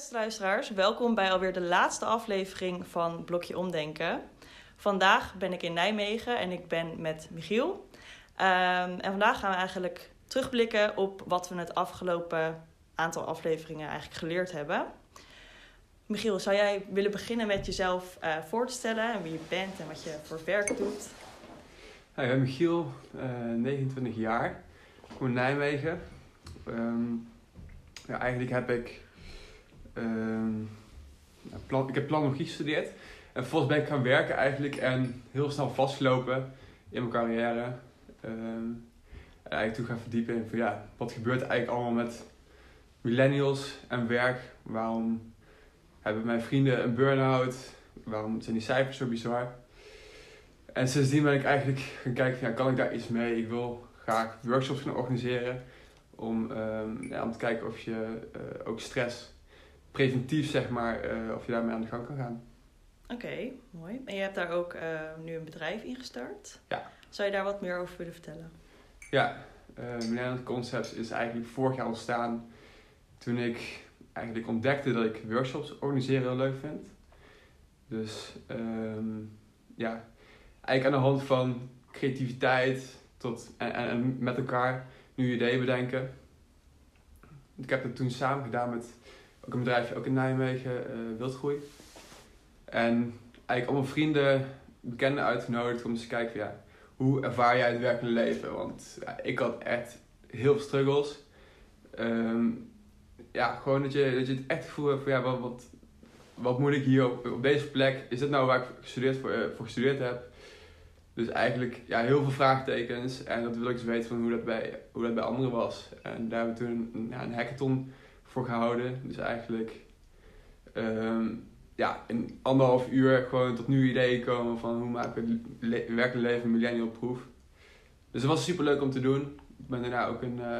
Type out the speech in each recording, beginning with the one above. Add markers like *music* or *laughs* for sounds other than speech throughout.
beste luisteraars, welkom bij alweer de laatste aflevering van Blokje Omdenken. Vandaag ben ik in Nijmegen en ik ben met Michiel. Ehm, en vandaag gaan we eigenlijk terugblikken op wat we het afgelopen aantal afleveringen eigenlijk geleerd hebben. Michiel, zou jij willen beginnen met jezelf uh, voor te stellen en wie je bent en wat je voor werk doet? ik ben Michiel, uh, 29 jaar, ik kom in Nijmegen. Ehm, ja, eigenlijk heb ik plan, ik heb planologie gestudeerd. En vervolgens ben ik gaan werken eigenlijk en heel snel vastgelopen in mijn carrière. Um, en eigenlijk toen gaan verdiepen in van ja, wat gebeurt eigenlijk allemaal met millennials en werk? Waarom hebben mijn vrienden een burn-out? Waarom zijn die cijfers zo bizar? En sindsdien ben ik eigenlijk gaan kijken van ja, kan ik daar iets mee? Ik wil graag workshops gaan organiseren om, um, ja, om te kijken of je uh, ook stress preventief, zeg maar, uh, of je daarmee aan de gang kan gaan. Oké, mooi. En je hebt daar ook uh, nu een bedrijf in gestart. Ja. Zou je daar wat meer over willen vertellen? Ja, uh, Millennial Concepts is eigenlijk vorig jaar ontstaan toen ik eigenlijk ontdekte dat ik workshops organiseren heel leuk vind. Dus um, ja, eigenlijk aan de hand van creativiteit tot, en, en, en met elkaar nu ideeën bedenken. Ik heb het toen samen gedaan met ook een bedrijf, ook in Nijmegen, uh, Wildgroei. En eigenlijk allemaal vrienden, bekenden uitgenodigd om eens te kijken van ja, hoe ervaar jij het werkende leven? Want ja, ik had echt heel veel struggles. Um, ja, gewoon dat je, dat je het echt gevoel hebt van ja, wat, wat, moet ik hier op, op deze plek? Is dit nou waar ik gestudeerd voor, uh, voor gestudeerd heb? Dus eigenlijk ja, heel veel vraagtekens. En dat wil ik eens weten van hoe dat bij, hoe dat bij anderen was. En daar hebben we toen een, ja, een hackathon voor gehouden. Dus eigenlijk um, ja, in anderhalf uur gewoon tot nieuwe ideeën komen van hoe maak ik het werkelijk leven millennial proof. Dus het was super leuk om te doen. Ik ben daarna ook een, uh,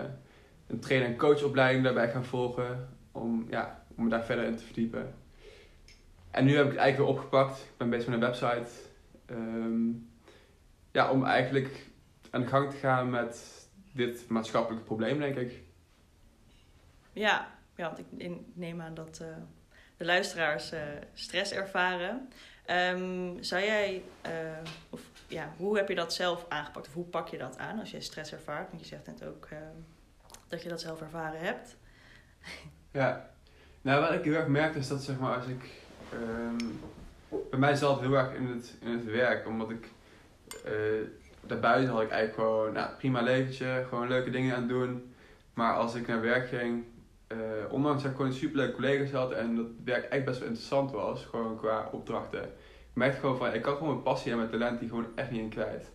een trainer- en coachopleiding daarbij gaan volgen om, ja, om me daar verder in te verdiepen. En nu heb ik het eigenlijk weer opgepakt. Ik ben bezig met een website. Um, ja, om eigenlijk aan de gang te gaan met dit maatschappelijke probleem, denk ik. Ja, ja, want ik neem aan dat uh, de luisteraars uh, stress ervaren. Um, zou jij, uh, of ja, hoe heb je dat zelf aangepakt? Of hoe pak je dat aan als je stress ervaart? Want je zegt net ook dat je dat zelf ervaren hebt. *laughs* Ja, nou wat ik heel erg merk is dat zeg maar als ik. Um, bij mij zat heel erg in het, in het werk, omdat ik. daarbuiten had ik eigenlijk gewoon nou, prima leventje, gewoon leuke dingen aan het doen. Maar als ik naar werk ging, uh, ondanks dat ik gewoon superleuke collega's had en dat werk echt best wel interessant was, gewoon qua opdrachten. Ik merkte gewoon van, ik had gewoon mijn passie en mijn talent die gewoon echt niet in kwijt.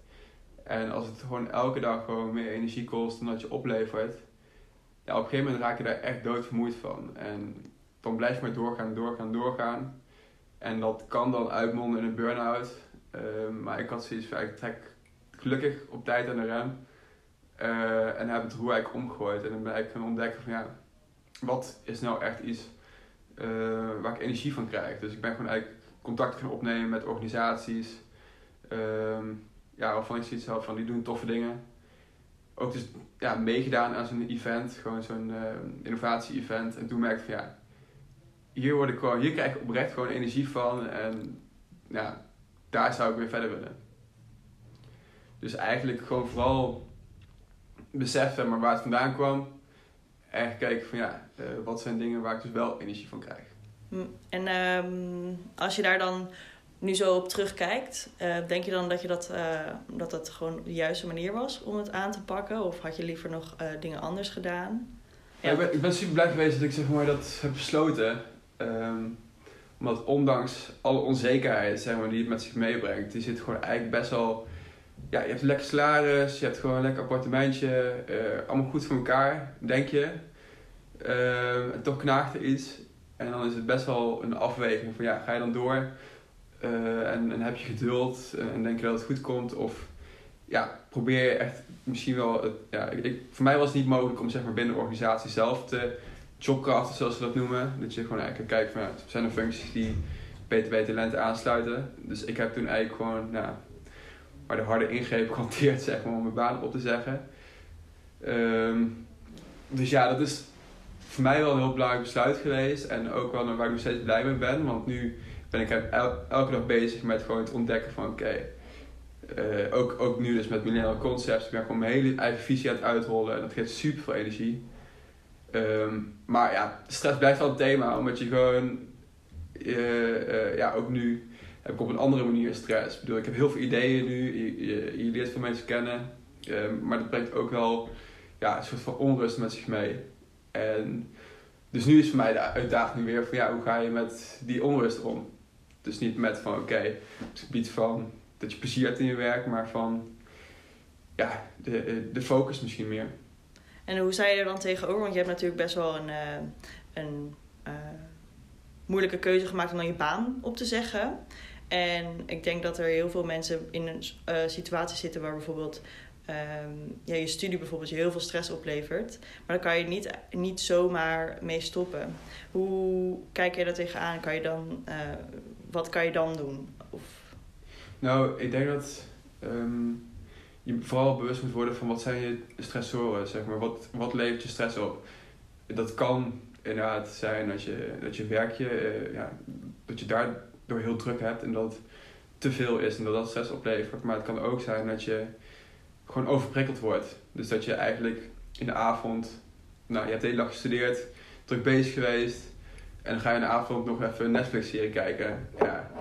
En als het gewoon elke dag gewoon meer energie kost dan dat je oplevert, ja, op een gegeven moment raak je daar echt doodvermoeid van. En dan blijf je maar doorgaan, doorgaan, doorgaan. En dat kan dan uitmonden in een burn-out. Uh, maar ik had zoiets van, ik trek gelukkig op tijd aan de rem. Uh, en heb het roer eigenlijk omgegooid. En dan ben ik gaan ontdekken van ja, wat is nou echt iets uh, waar ik energie van krijg. Dus ik ben gewoon eigenlijk contact gaan opnemen met organisaties. Um, ja, waarvan ik zoiets had van die doen toffe dingen. Ook dus ja, meegedaan aan zo'n event, gewoon zo'n uh, innovatie-event. En toen merkte ik van ja, hier, word ik gewoon, hier krijg ik oprecht gewoon energie van. En ja, daar zou ik weer verder willen. Dus eigenlijk gewoon vooral beseffen maar waar het vandaan kwam echt kijken van ja, uh, wat zijn dingen waar ik dus wel energie van krijg. Hm, en um, als je daar dan nu zo op terugkijkt, uh, denk je dan dat, je dat, uh, dat dat gewoon de juiste manier was om het aan te pakken? Of had je liever nog dingen anders gedaan? Ja. ik, ben, ik ben super blij geweest dat ik zeg maar, dat heb besloten. Um, omdat ondanks alle onzekerheid zeg maar, die het met zich meebrengt, die zit gewoon eigenlijk best wel ja, je hebt lekker salaris, je hebt gewoon een lekker appartementje, uh, allemaal goed voor elkaar, denk je. Uh, en toch knaagt er iets. En dan is het best wel een afweging van ja, ga je dan door uh, en, en heb je geduld en denk je dat het goed komt? Of ja, probeer je echt misschien wel. Ja, ik, voor mij was het niet mogelijk om zeg maar, binnen de organisatie zelf te jobcraften, zoals ze dat noemen. Dat je gewoon eigenlijk kijkt van ja, zijn er functies die BTW-talenten aansluiten. Dus ik heb toen eigenlijk gewoon. Nou, maar de harde ingreep hanteert, zeg maar, om mijn baan op te zeggen. Um, dus ja, dat is voor mij wel een heel belangrijk besluit geweest. En ook wel waar ik nog steeds blij mee ben. Want nu ben ik el elke dag bezig met gewoon het ontdekken van oké. Eh, ook, ook nu dus met Millennial Concepts. Ik ben gewoon mijn hele eigen visie aan het uitrollen. En dat geeft super veel energie. Ehm, maar ja, stress blijft wel een thema. Omdat je gewoon... Uh, uh, ja, ook nu heb ik op een andere manier stress. Ik bedoel, ik heb heel veel ideeën nu. Je, je, leert veel mensen kennen. Ehm, maar dat brengt ook wel ja, een soort van onrust met zich mee. En dus nu is voor mij de uitdaging weer van ja, hoe ga je met die onrust om? Dus niet met van oké, okay, het gebied van dat je plezier hebt in je werk, maar van ja, de, de focus misschien meer. En hoe sta je er dan tegenover? Want je hebt natuurlijk best wel een, uh, een uh, moeilijke keuze gemaakt om dan je baan op te zeggen. En ik denk dat er heel veel mensen in een uh, situatie zitten waar bijvoorbeeld um, ja, je studie bijvoorbeeld je heel veel stress oplevert. Maar dan kan je niet, niet zomaar mee stoppen. Hoe kijk je daar tegenaan? Kan je dan, uh, wat kan je dan doen? Of... Nou, ik denk dat um, je vooral bewust moet worden van wat zijn je stressoren, zeg maar. Wat, wat levert je stress op? Dat kan inderdaad zijn dat je, dat je werkje, uh, ja, dat je daardoor heel druk hebt en dat te veel is en dat dat stress oplevert. Maar het kan ook zijn dat je gewoon overprikkeld wordt. Dus dat je eigenlijk in de avond, nou je hebt de hele dag gestudeerd, druk bezig geweest. En dan ga je in de avond nog even een Netflix-serie kijken. Ja,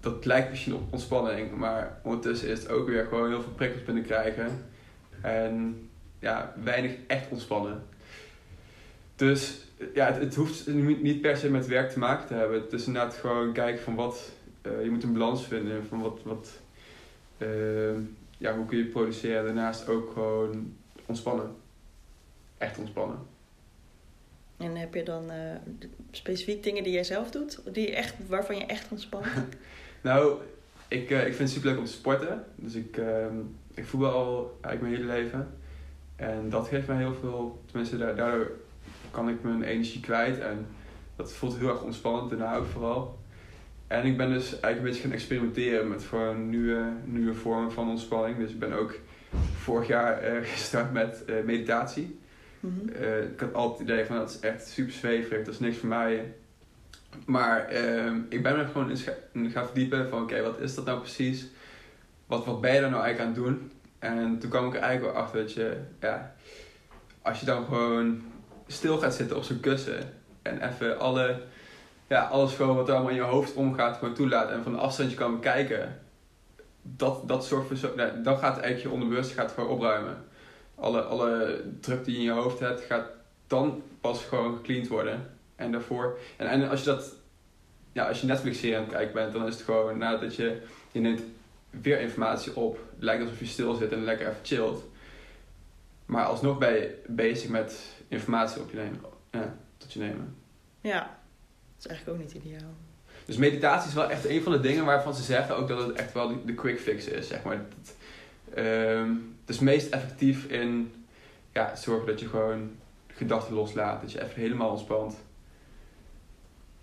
dat lijkt misschien op ontspanning, maar ondertussen is het ook weer gewoon heel veel prikkels binnenkrijgen. En ja, weinig echt ontspannen. Dus ja, het, het, hoeft niet per se met werk te maken te hebben. Het is inderdaad gewoon kijken van wat, uh, je moet een balans vinden van wat, wat uh, ja, hoe kun je produceren. Daarnaast ook gewoon ontspannen. Echt ontspannen. En heb je dan uh, specifiek dingen die jij zelf doet, die echt, waarvan je echt ontspant? *laughs* nou, ik, uh, ik vind het super leuk om te sporten. Dus ik, uh, ik voetbal al eigenlijk mijn hele leven. En dat geeft mij heel veel, tenminste daardoor kan ik mijn energie kwijt. En dat voelt heel erg ontspannend, daarna ook vooral. En ik ben dus eigenlijk een beetje gaan experimenteren met gewoon nieuwe, nieuwe vormen van ontspanning. Dus ik ben ook vorig jaar uh, *laughs* gestart met uh, meditatie. Mm -hmm. uh, ik had altijd het idee van dat is echt super zweverig, dat is niks voor mij. Maar ehm, ik ben me gewoon in gaan verdiepen van oké, okay, wat is dat nou precies? Wat, wat ben je daar nou eigenlijk aan het doen? En toen kwam ik er eigenlijk wel achter dat je, ja, als je dan gewoon stil gaat zitten op zo'n kussen en even alle ja, alles gewoon wat er allemaal in je hoofd omgaat, gewoon toelaat en van afstandje kan bekijken. Dat, dat soort van, nou, dan gaat eigenlijk je onderbewust gaat gewoon opruimen. Alle, alle druk die je in je hoofd hebt, gaat dan pas gewoon gecleaned worden. En daarvoor, en, en als je dat, ja, als je Netflix-serie aan het kijken bent, dan is het gewoon nadat je, je neemt weer informatie op. Het lijkt alsof je stil zit en lekker even chillt. Maar alsnog ben je bezig met informatie op je nemen, ja, tot je nemen. Ja, is eigenlijk ook niet ideaal. Dus meditatie is wel echt een van de dingen waarvan ze zeggen ook dat het echt wel de quick fix is, zeg maar. Het, um, het is meest effectief in ja, zorgen dat je gewoon gedachten loslaat, dat je even helemaal ontspant.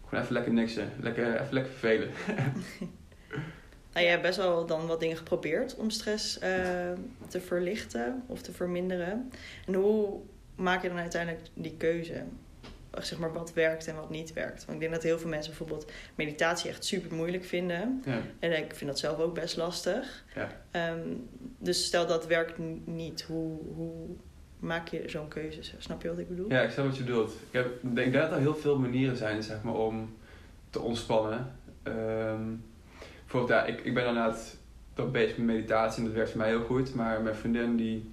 Gewoon even lekker niksen, lekker, even lekker vervelen. *laughs* nou, je hebt best wel dan wat dingen geprobeerd om stress uh, te verlichten of te verminderen. En hoe maak je dan uiteindelijk die keuze? zeg maar, wat werkt en wat niet werkt. Want ik denk dat heel veel mensen bijvoorbeeld meditatie echt super moeilijk vinden. Ja. En ik vind dat zelf ook best lastig. Ja. Um, dus stel dat werkt niet, hoe, hoe maak je zo'n keuze? Snap je wat ik bedoel? Ja, ik snap wat je bedoelt. Ik heb, denk dat er heel veel manieren zijn zeg maar, om te ontspannen. Um, bijvoorbeeld, ja, ik, ik ben inderdaad toch bezig met meditatie en dat werkt voor mij heel goed. Maar mijn vriendin die,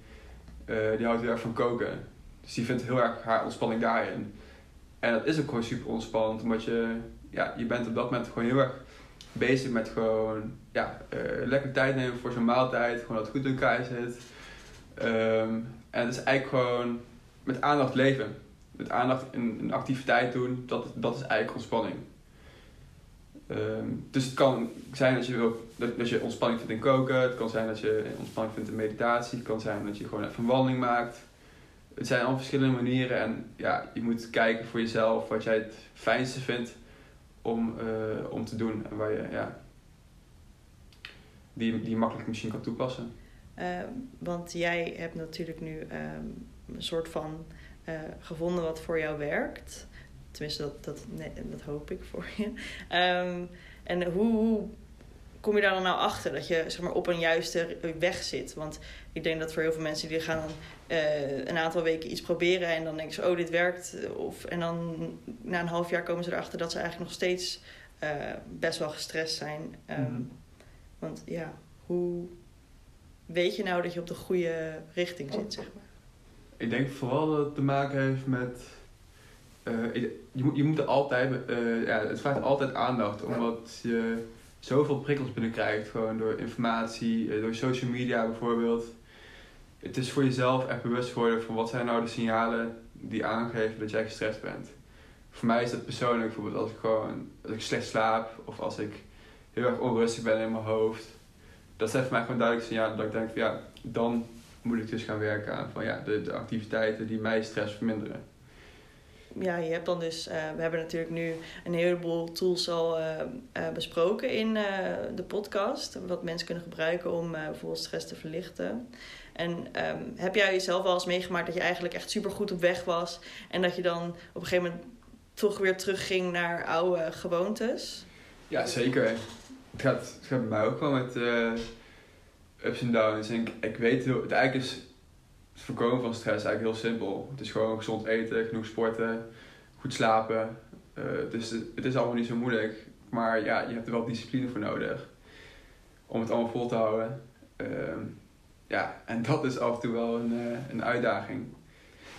uh, die houdt heel erg van koken. Dus die vindt heel erg haar ontspanning daarin. En dat is ook gewoon super ontspannend, omdat je, ja, je bent op dat moment gewoon heel erg bezig met gewoon, ja, uh, lekker tijd nemen voor zo'n maaltijd, gewoon dat het goed in elkaar zit. Um, en het is eigenlijk gewoon met aandacht leven. Met aandacht een, een activiteit doen, dat, dat is eigenlijk ontspanning. Um, dus het kan zijn dat je, wil, dat, dat je ontspanning vindt in koken, het kan zijn dat je ontspanning vindt in meditatie, het kan zijn dat je gewoon even een wandeling maakt het zijn al verschillende manieren en ja, je moet kijken voor jezelf wat jij het fijnste vindt om, uh, om te doen en waar je ja, die, die makkelijk misschien kan toepassen. Uh, want jij hebt natuurlijk nu uh, een soort van eh, gevonden wat voor jou werkt. Tenminste, dat, dat, dat hoop ik voor je. Ehm, en hoe, hoe kom je daar dan nou achter dat je zeg maar, op een juiste weg zit? Want ik denk dat voor heel veel mensen die gaan eh, een aantal weken iets proberen en dan denken ze, oh, dit werkt. Of, en dan na een half jaar komen ze erachter dat ze eigenlijk nog steeds eh, best wel gestrest zijn. Ehm, Mhm. Want ja, hoe weet je nou dat je op de goede richting zit, zeg maar? Ik denk vooral dat het te maken heeft met. eh, je, je moet, je moet er altijd. eh, ja, het vraagt altijd aandacht, omdat je zoveel prikkels binnenkrijgt. Gewoon door informatie, door social media bijvoorbeeld. Het is voor jezelf echt bewust worden van wat zijn nou de signalen die aangeven dat jij gestrest bent. Voor mij is dat persoonlijk bijvoorbeeld als ik gewoon als ik slecht slaap of als ik heel erg onrustig ben in mijn hoofd. Dat zijn voor mij gewoon duidelijk signalen dat ik denk ja, dan moet ik dus gaan werken aan van ja, de, de activiteiten die mij stress verminderen. Ja, je hebt dan dus, eh, we hebben natuurlijk nu een heleboel tools al eh, eh, besproken in de podcast. Wat mensen kunnen gebruiken om bijvoorbeeld stress te verlichten. En ehm, heb jij jezelf wel eens meegemaakt dat je eigenlijk echt super goed op weg was. En dat je dan op een gegeven moment toch weer terugging naar oude gewoontes? Ja, zeker. Het gaat, het gaat bij mij ook wel met ups en downs. En ik, ik weet het eigenlijk is het voorkomen van stress eigenlijk heel simpel. Het is gewoon gezond eten, genoeg sporten, goed slapen. Dus het, het is allemaal niet zo moeilijk. Maar ja, je hebt er wel discipline voor nodig om het allemaal vol te houden. Ehm, ja, en dat is af en toe wel een, eh, een uitdaging.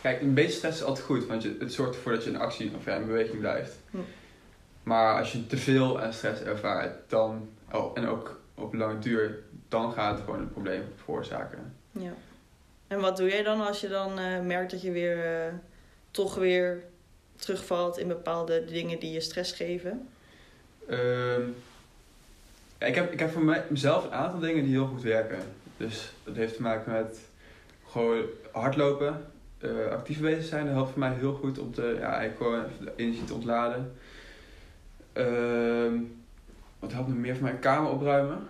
Kijk, een beetje stress is altijd goed, want je, het zorgt ervoor dat je in actie of ja, in beweging blijft. Hm. Maar als je te veel aan stress ervaart, dan, oh, en ook op lange duur, dan gaat het gewoon een probleem veroorzaken. Ja. En wat doe jij dan als je dan eh, merkt dat je weer eh, toch weer terugvalt in bepaalde dingen die je stress geven? Ehm, ja, ik, heb, ik heb voor mij, mezelf een aantal dingen die heel goed werken. Dus dat heeft te maken met gewoon hardlopen, eh, actief bezig zijn. Dat helpt voor mij heel goed om te, ja, eigenlijk gewoon even de energie te ontladen. Ehm, wat helpt nog meer voor mij? Kamer opruimen.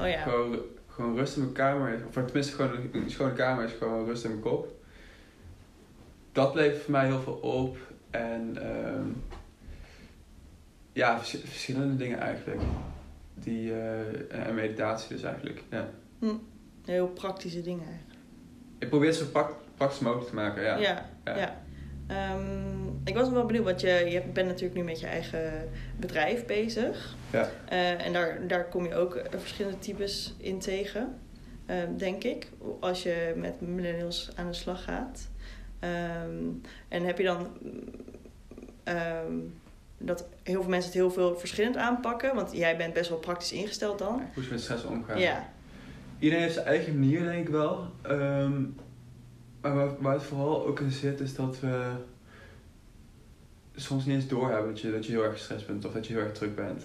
Oh ja. Gewoon, gewoon rust in mijn kamer. Of tenminste, gewoon een, een schone kamer is gewoon rust in mijn kop. Dat levert voor mij heel veel op. En ehm, ja, vers- verschillende dingen eigenlijk. Die, eh, en meditatie dus eigenlijk. Ja. Heel praktische dingen eigenlijk. Ik probeer het zo praktisch mogelijk te maken, ja. Ja, ja. Ja. Ehm, ik was nog wel benieuwd, want je, je bent natuurlijk nu met je eigen bedrijf bezig. Ja. Eh, en daar, daar kom je ook eh, verschillende types in tegen, ehm, denk ik. Als je met millennials aan de slag gaat. Ehm, en heb je dan mm, ehm, dat heel veel mensen het heel veel verschillend aanpakken? Want jij bent best wel praktisch ingesteld dan. Hoe ze met stress omgaan. Ja, Iedereen heeft zijn eigen manier, denk ik wel. Ehm, maar waar, het vooral ook in zit, is dat we soms niet eens doorhebben dat je, dat je heel erg gestrest bent of dat je heel erg druk bent.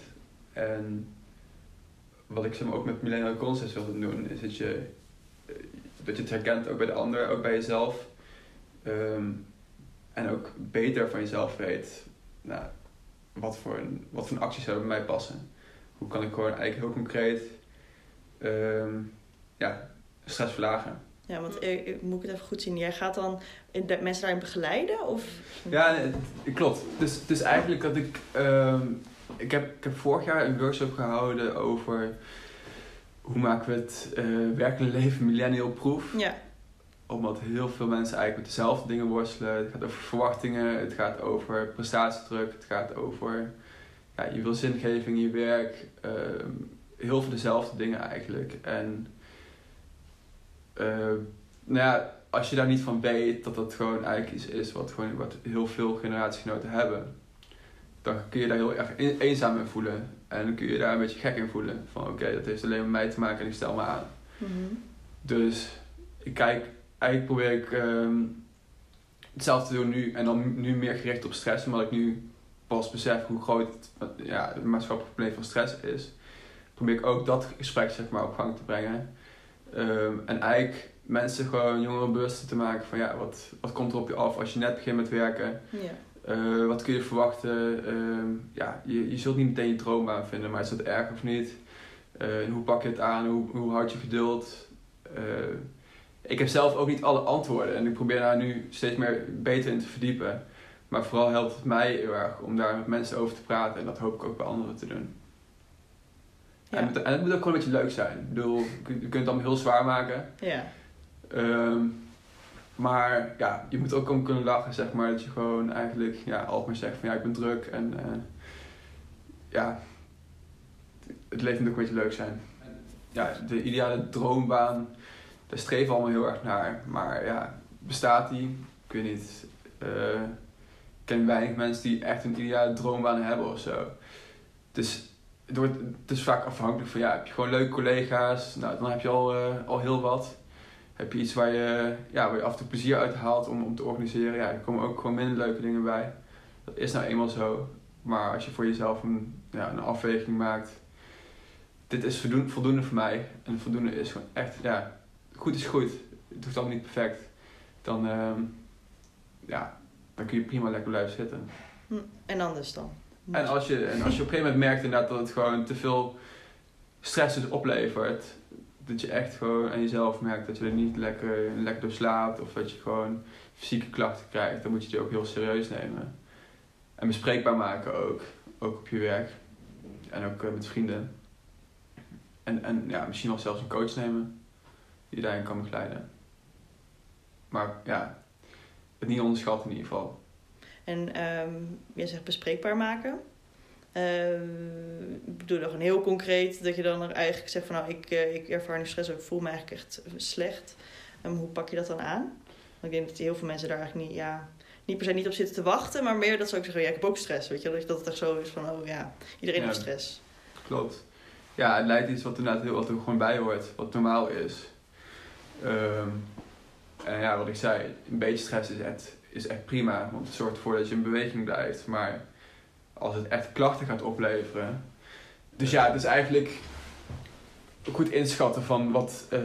En wat ik zeg ook met Millennial Concepts wilde doen, is dat je, eh, dat je het herkent ook bij de ander, ook bij jezelf. Ehm, en ook beter van jezelf weet, nou, wat voor, een, wat voor een acties zouden bij mij passen. Hoe kan ik gewoon eigenlijk heel concreet ehm, ja, stress verlagen. Ja want eh, eh, moet ik het even goed zien? Jij gaat dan in de, mensen daarin begeleiden? Of? Ja, nee, klopt. Dus het is eigenlijk dat ik... ehm, ik, heb, ik heb vorig jaar een workshop gehouden over... Hoe maken we het eh werkende leven millennial proof? Ja, Omdat heel veel mensen eigenlijk met dezelfde dingen worstelen. Het gaat over verwachtingen, het gaat over prestatiedruk, het gaat over... Ja, je wil zingeving in je werk. ehm, heel veel dezelfde dingen eigenlijk. En... eh, nou ja, als je daar niet van weet dat dat gewoon eigenlijk iets is wat, gewoon, wat heel veel generatiegenoten hebben, dan kun je daar heel erg een- eenzaam in voelen. En dan kun je daar een beetje gek in voelen. Van oké, dat heeft alleen met mij te maken en ik stel me aan. Mhm. Dus ik kijk, eigenlijk probeer ik ehm, hetzelfde te doen nu en dan nu meer gericht op stress, omdat ik nu pas besef hoe groot het, ja, het maatschappelijk probleem van stress is. Probeer ik ook dat gesprek zeg maar, op gang te brengen. Ehm, en eigenlijk mensen gewoon jongeren bewust te maken van ja, wat, wat komt er op je af als je net begint met werken. ja. Eh, wat kun je verwachten? Ehm, ja, je, je zult niet meteen je droombaan vinden, maar is dat erg of niet? Eh, en hoe pak je het aan? Hoe, hoe houd je geduld? Eh, ik heb zelf ook niet alle antwoorden. En ik probeer daar nu steeds meer beter in te verdiepen. Maar vooral helpt het mij heel erg om daar met mensen over te praten. En dat hoop ik ook bij anderen te doen. Ja. En, het, en het moet ook gewoon een beetje leuk zijn. Ik bedoel, je kunt je kunt het allemaal heel zwaar maken. Ja. Ehm, maar ja, je moet ook gewoon kunnen lachen, zeg maar. Dat je gewoon eigenlijk ja, altijd maar zegt van ja, ik ben druk. En eh, ja, het leven moet ook een beetje leuk zijn. Ja, de ideale droombaan, daar streven we allemaal heel erg naar. Maar ja, bestaat die? Ik weet niet. Eh, ik ken weinig mensen die echt een ideale droombaan hebben of zo. Dus het, het is vaak afhankelijk van ja, heb je gewoon leuke collega's? Nou, dan heb je al, eh, al heel wat. Heb je iets waar je, ja, waar je af en toe plezier uit haalt om, om te organiseren? Ja, er komen ook gewoon minder leuke dingen bij. Dat is nou eenmaal zo. Maar als je voor jezelf een, ja, een afweging maakt. Dit is voldoende, voldoende voor mij. En voldoende is gewoon echt, ja, goed is goed. Het hoeft allemaal niet perfect. Dan, ehm, ja, dan kun je prima lekker blijven zitten. Hm. En anders dan? En als je, en als je op een gegeven moment merkt inderdaad dat het gewoon te veel stress dus oplevert. Dat je echt gewoon aan jezelf merkt dat je er niet lekker, lekker door slaapt. Of dat je gewoon fysieke klachten krijgt. Dan moet je die ook heel serieus nemen. En bespreekbaar maken ook. Ook op je werk. En ook eh, met vrienden. En, en ja, misschien wel zelfs een coach nemen. Die daarin kan begeleiden. Maar ja, het niet onderschatten in ieder geval. En ehm jij zegt bespreekbaar maken. Ehm, ik bedoel dan heel concreet dat je dan er eigenlijk zegt van nou ik, eh, ik ervaar nu stress, ik voel me eigenlijk echt slecht. En hoe pak je dat dan aan? Want ik denk dat heel veel mensen daar eigenlijk niet, ja, niet per se niet op zitten te wachten, maar meer dat ze ook zeggen ja ik heb ook stress, weet je, dat dat het echt zo is van oh ja, iedereen Ja. heeft stress. Klopt. Ja, het lijkt iets wat inderdaad heel wat er gewoon bij hoort, wat normaal is. En ja, wat ik zei, een beetje stress is echt, is echt prima, want het zorgt ervoor dat je in beweging blijft. Maar als het echt klachten gaat opleveren. Dus ja, het is eigenlijk goed inschatten van wat, eh,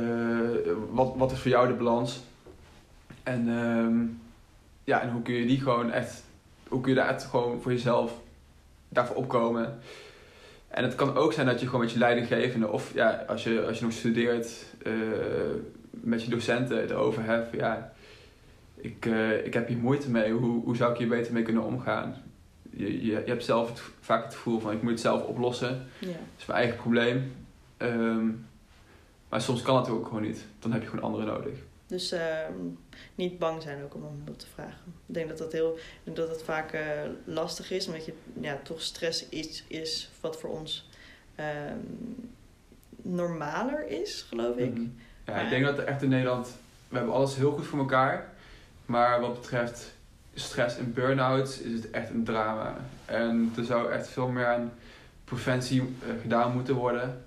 wat, wat is voor jou de balans. En, ehm, ja, en hoe kun je die gewoon echt, hoe kun je daar echt gewoon voor jezelf daarvoor opkomen. En het kan ook zijn dat je gewoon met je leidinggevende, of ja, als je, als je nog studeert, eh, met je docenten het over hebt. Ja, ik, eh, ik heb hier moeite mee, hoe, hoe zou ik hier beter mee kunnen omgaan? Je, je, je hebt zelf het, vaak het gevoel van ik moet het zelf oplossen, Ja. dat is mijn eigen probleem. Ehm, maar soms kan het ook gewoon niet, dan heb je gewoon anderen nodig. Dus ehm, niet bang zijn ook om om hulp te vragen. Ik denk dat dat, heel, dat het vaak eh, lastig is, omdat je ja, toch stress iets is wat voor ons ehm, normaler is, geloof ik. Mhm. Ja, Maar- ik denk dat er echt in Nederland, we hebben alles heel goed voor elkaar. Maar wat betreft stress en burn-outs is het echt een drama. En er zou echt veel meer aan preventie eh, gedaan moeten worden.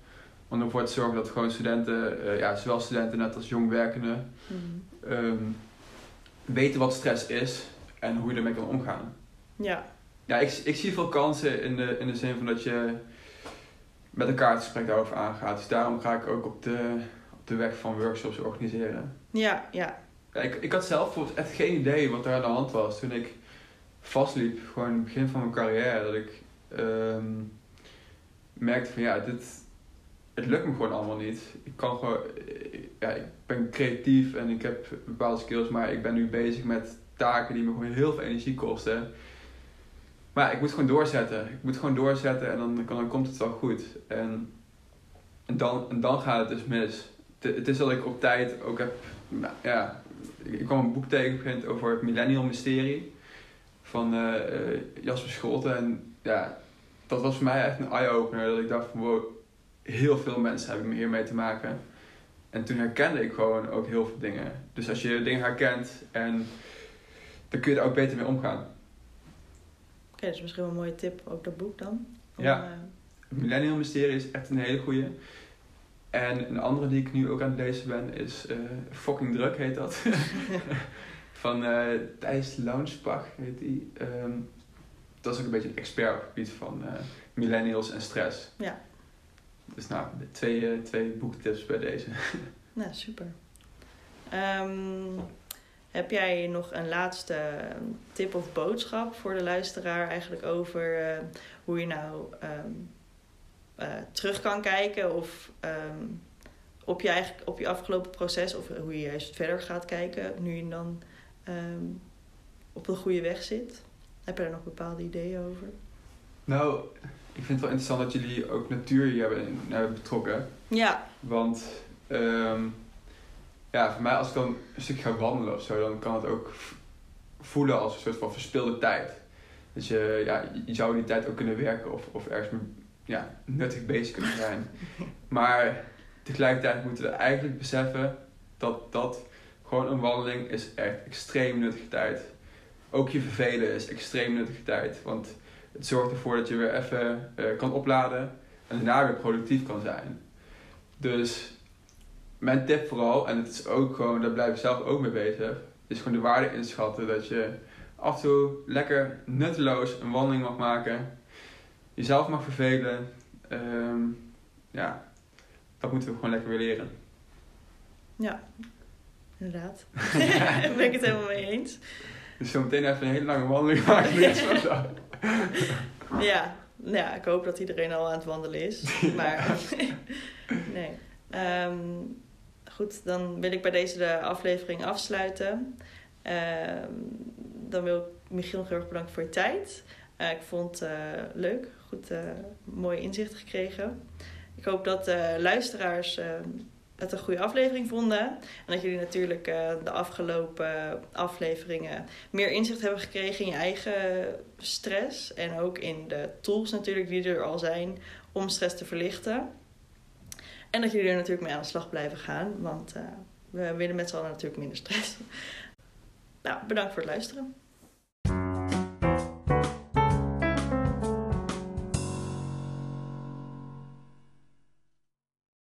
Om ervoor te zorgen dat gewoon studenten, eh, ja, zowel studenten net als jong werkenden, Mhm. ehm, weten wat stress is en hoe je ermee kan omgaan. Ja, Ja, ik, ik zie veel kansen in de, in de zin van dat je met elkaar het gesprek daarover aangaat. Dus daarom ga ik ook op de, op de weg van workshops organiseren. ja, ja. Ik, ik had zelf bijvoorbeeld echt geen idee wat er aan de hand was toen ik vastliep, gewoon in het begin van mijn carrière. Dat ik ehm, merkte van ja, dit, het lukt me gewoon allemaal niet. Ik kan gewoon, ja, ik ben creatief en ik heb bepaalde skills, maar ik ben nu bezig met taken die me gewoon heel veel energie kosten. Maar ik moet gewoon doorzetten. Ik moet gewoon doorzetten en dan, dan, komt het wel goed. En, dan, en dan gaat het dus mis. Het, het is dat ik op tijd ook heb, nou, ja, ik kwam een boek tegen over het Millennial Mysterie van eh, Jasper Scholten. En ja, dat was voor mij echt een eye-opener. Dat ik dacht van wow, heel veel mensen hebben hiermee te maken. En toen herkende ik gewoon ook heel veel dingen. Dus als je dingen herkent, en, dan kun je er ook beter mee omgaan. Oké, dat is misschien wel een mooie tip, ook dat boek dan. Om, Ja. eh, Het Millennial Mysterie is echt een hele goeie. En een andere die ik nu ook aan het lezen ben is eh, Fucking Druk heet dat. *laughs* Van eh Thijs Launsbach heet die. Ehm, dat is ook een beetje een expert op het gebied van eh, millennials en stress. Ja. Dus nou, twee, twee boektips bij deze. *laughs* nou, super. Ehm, heb jij nog een laatste tip of boodschap voor de luisteraar eigenlijk over hoe je nou ehm, eh, terug kan kijken of, ehm, op je, eigen, op je afgelopen proces of hoe je juist verder gaat kijken nu je dan ehm, op de goede weg zit? Heb je daar nog bepaalde ideeën over? Nou, ik vind het wel interessant dat jullie ook natuur hier hebben, hebben betrokken. Ja. Want ehm, ja, voor mij als ik dan een stuk ga wandelen of zo, dan kan het ook voelen als een soort van verspilde tijd. Dus je, ja, je zou die tijd ook kunnen werken of, of ergens ja, nuttig bezig kunnen zijn. *laughs* Maar tegelijkertijd moeten we eigenlijk beseffen dat dat gewoon een wandeling is echt extreem nuttige tijd. Ook je vervelen is extreem nuttige tijd. Want het zorgt ervoor dat je weer even uh, kan opladen en daarna weer productief kan zijn. Dus mijn tip vooral, en het is ook gewoon, daar blijf ik zelf ook mee bezig, is gewoon de waarde inschatten dat je af en toe lekker nutteloos een wandeling mag maken, jezelf mag vervelen. Um, ja, dat moeten we gewoon lekker weer leren. Ja, inderdaad. *laughs* Daar ben ik het helemaal mee eens. Dus zo meteen even een hele lange wandeling maken. ja, ja, ik hoop dat iedereen al aan het wandelen is. *laughs* Maar *laughs* nee. Um, goed, dan wil ik bij deze de aflevering afsluiten. Ehm, dan wil ik Michiel nog heel erg bedanken voor je tijd. Uh, ik vond het uh, leuk, goed, uh, mooie inzichten gekregen. Ik hoop dat de luisteraars het een goede aflevering vonden. En dat jullie natuurlijk de afgelopen afleveringen meer inzicht hebben gekregen in je eigen stress. En ook in de tools natuurlijk die er al zijn om stress te verlichten. En dat jullie er natuurlijk mee aan de slag blijven gaan. Want we willen met z'n allen natuurlijk minder stress. *laughs* Nou, bedankt voor het luisteren.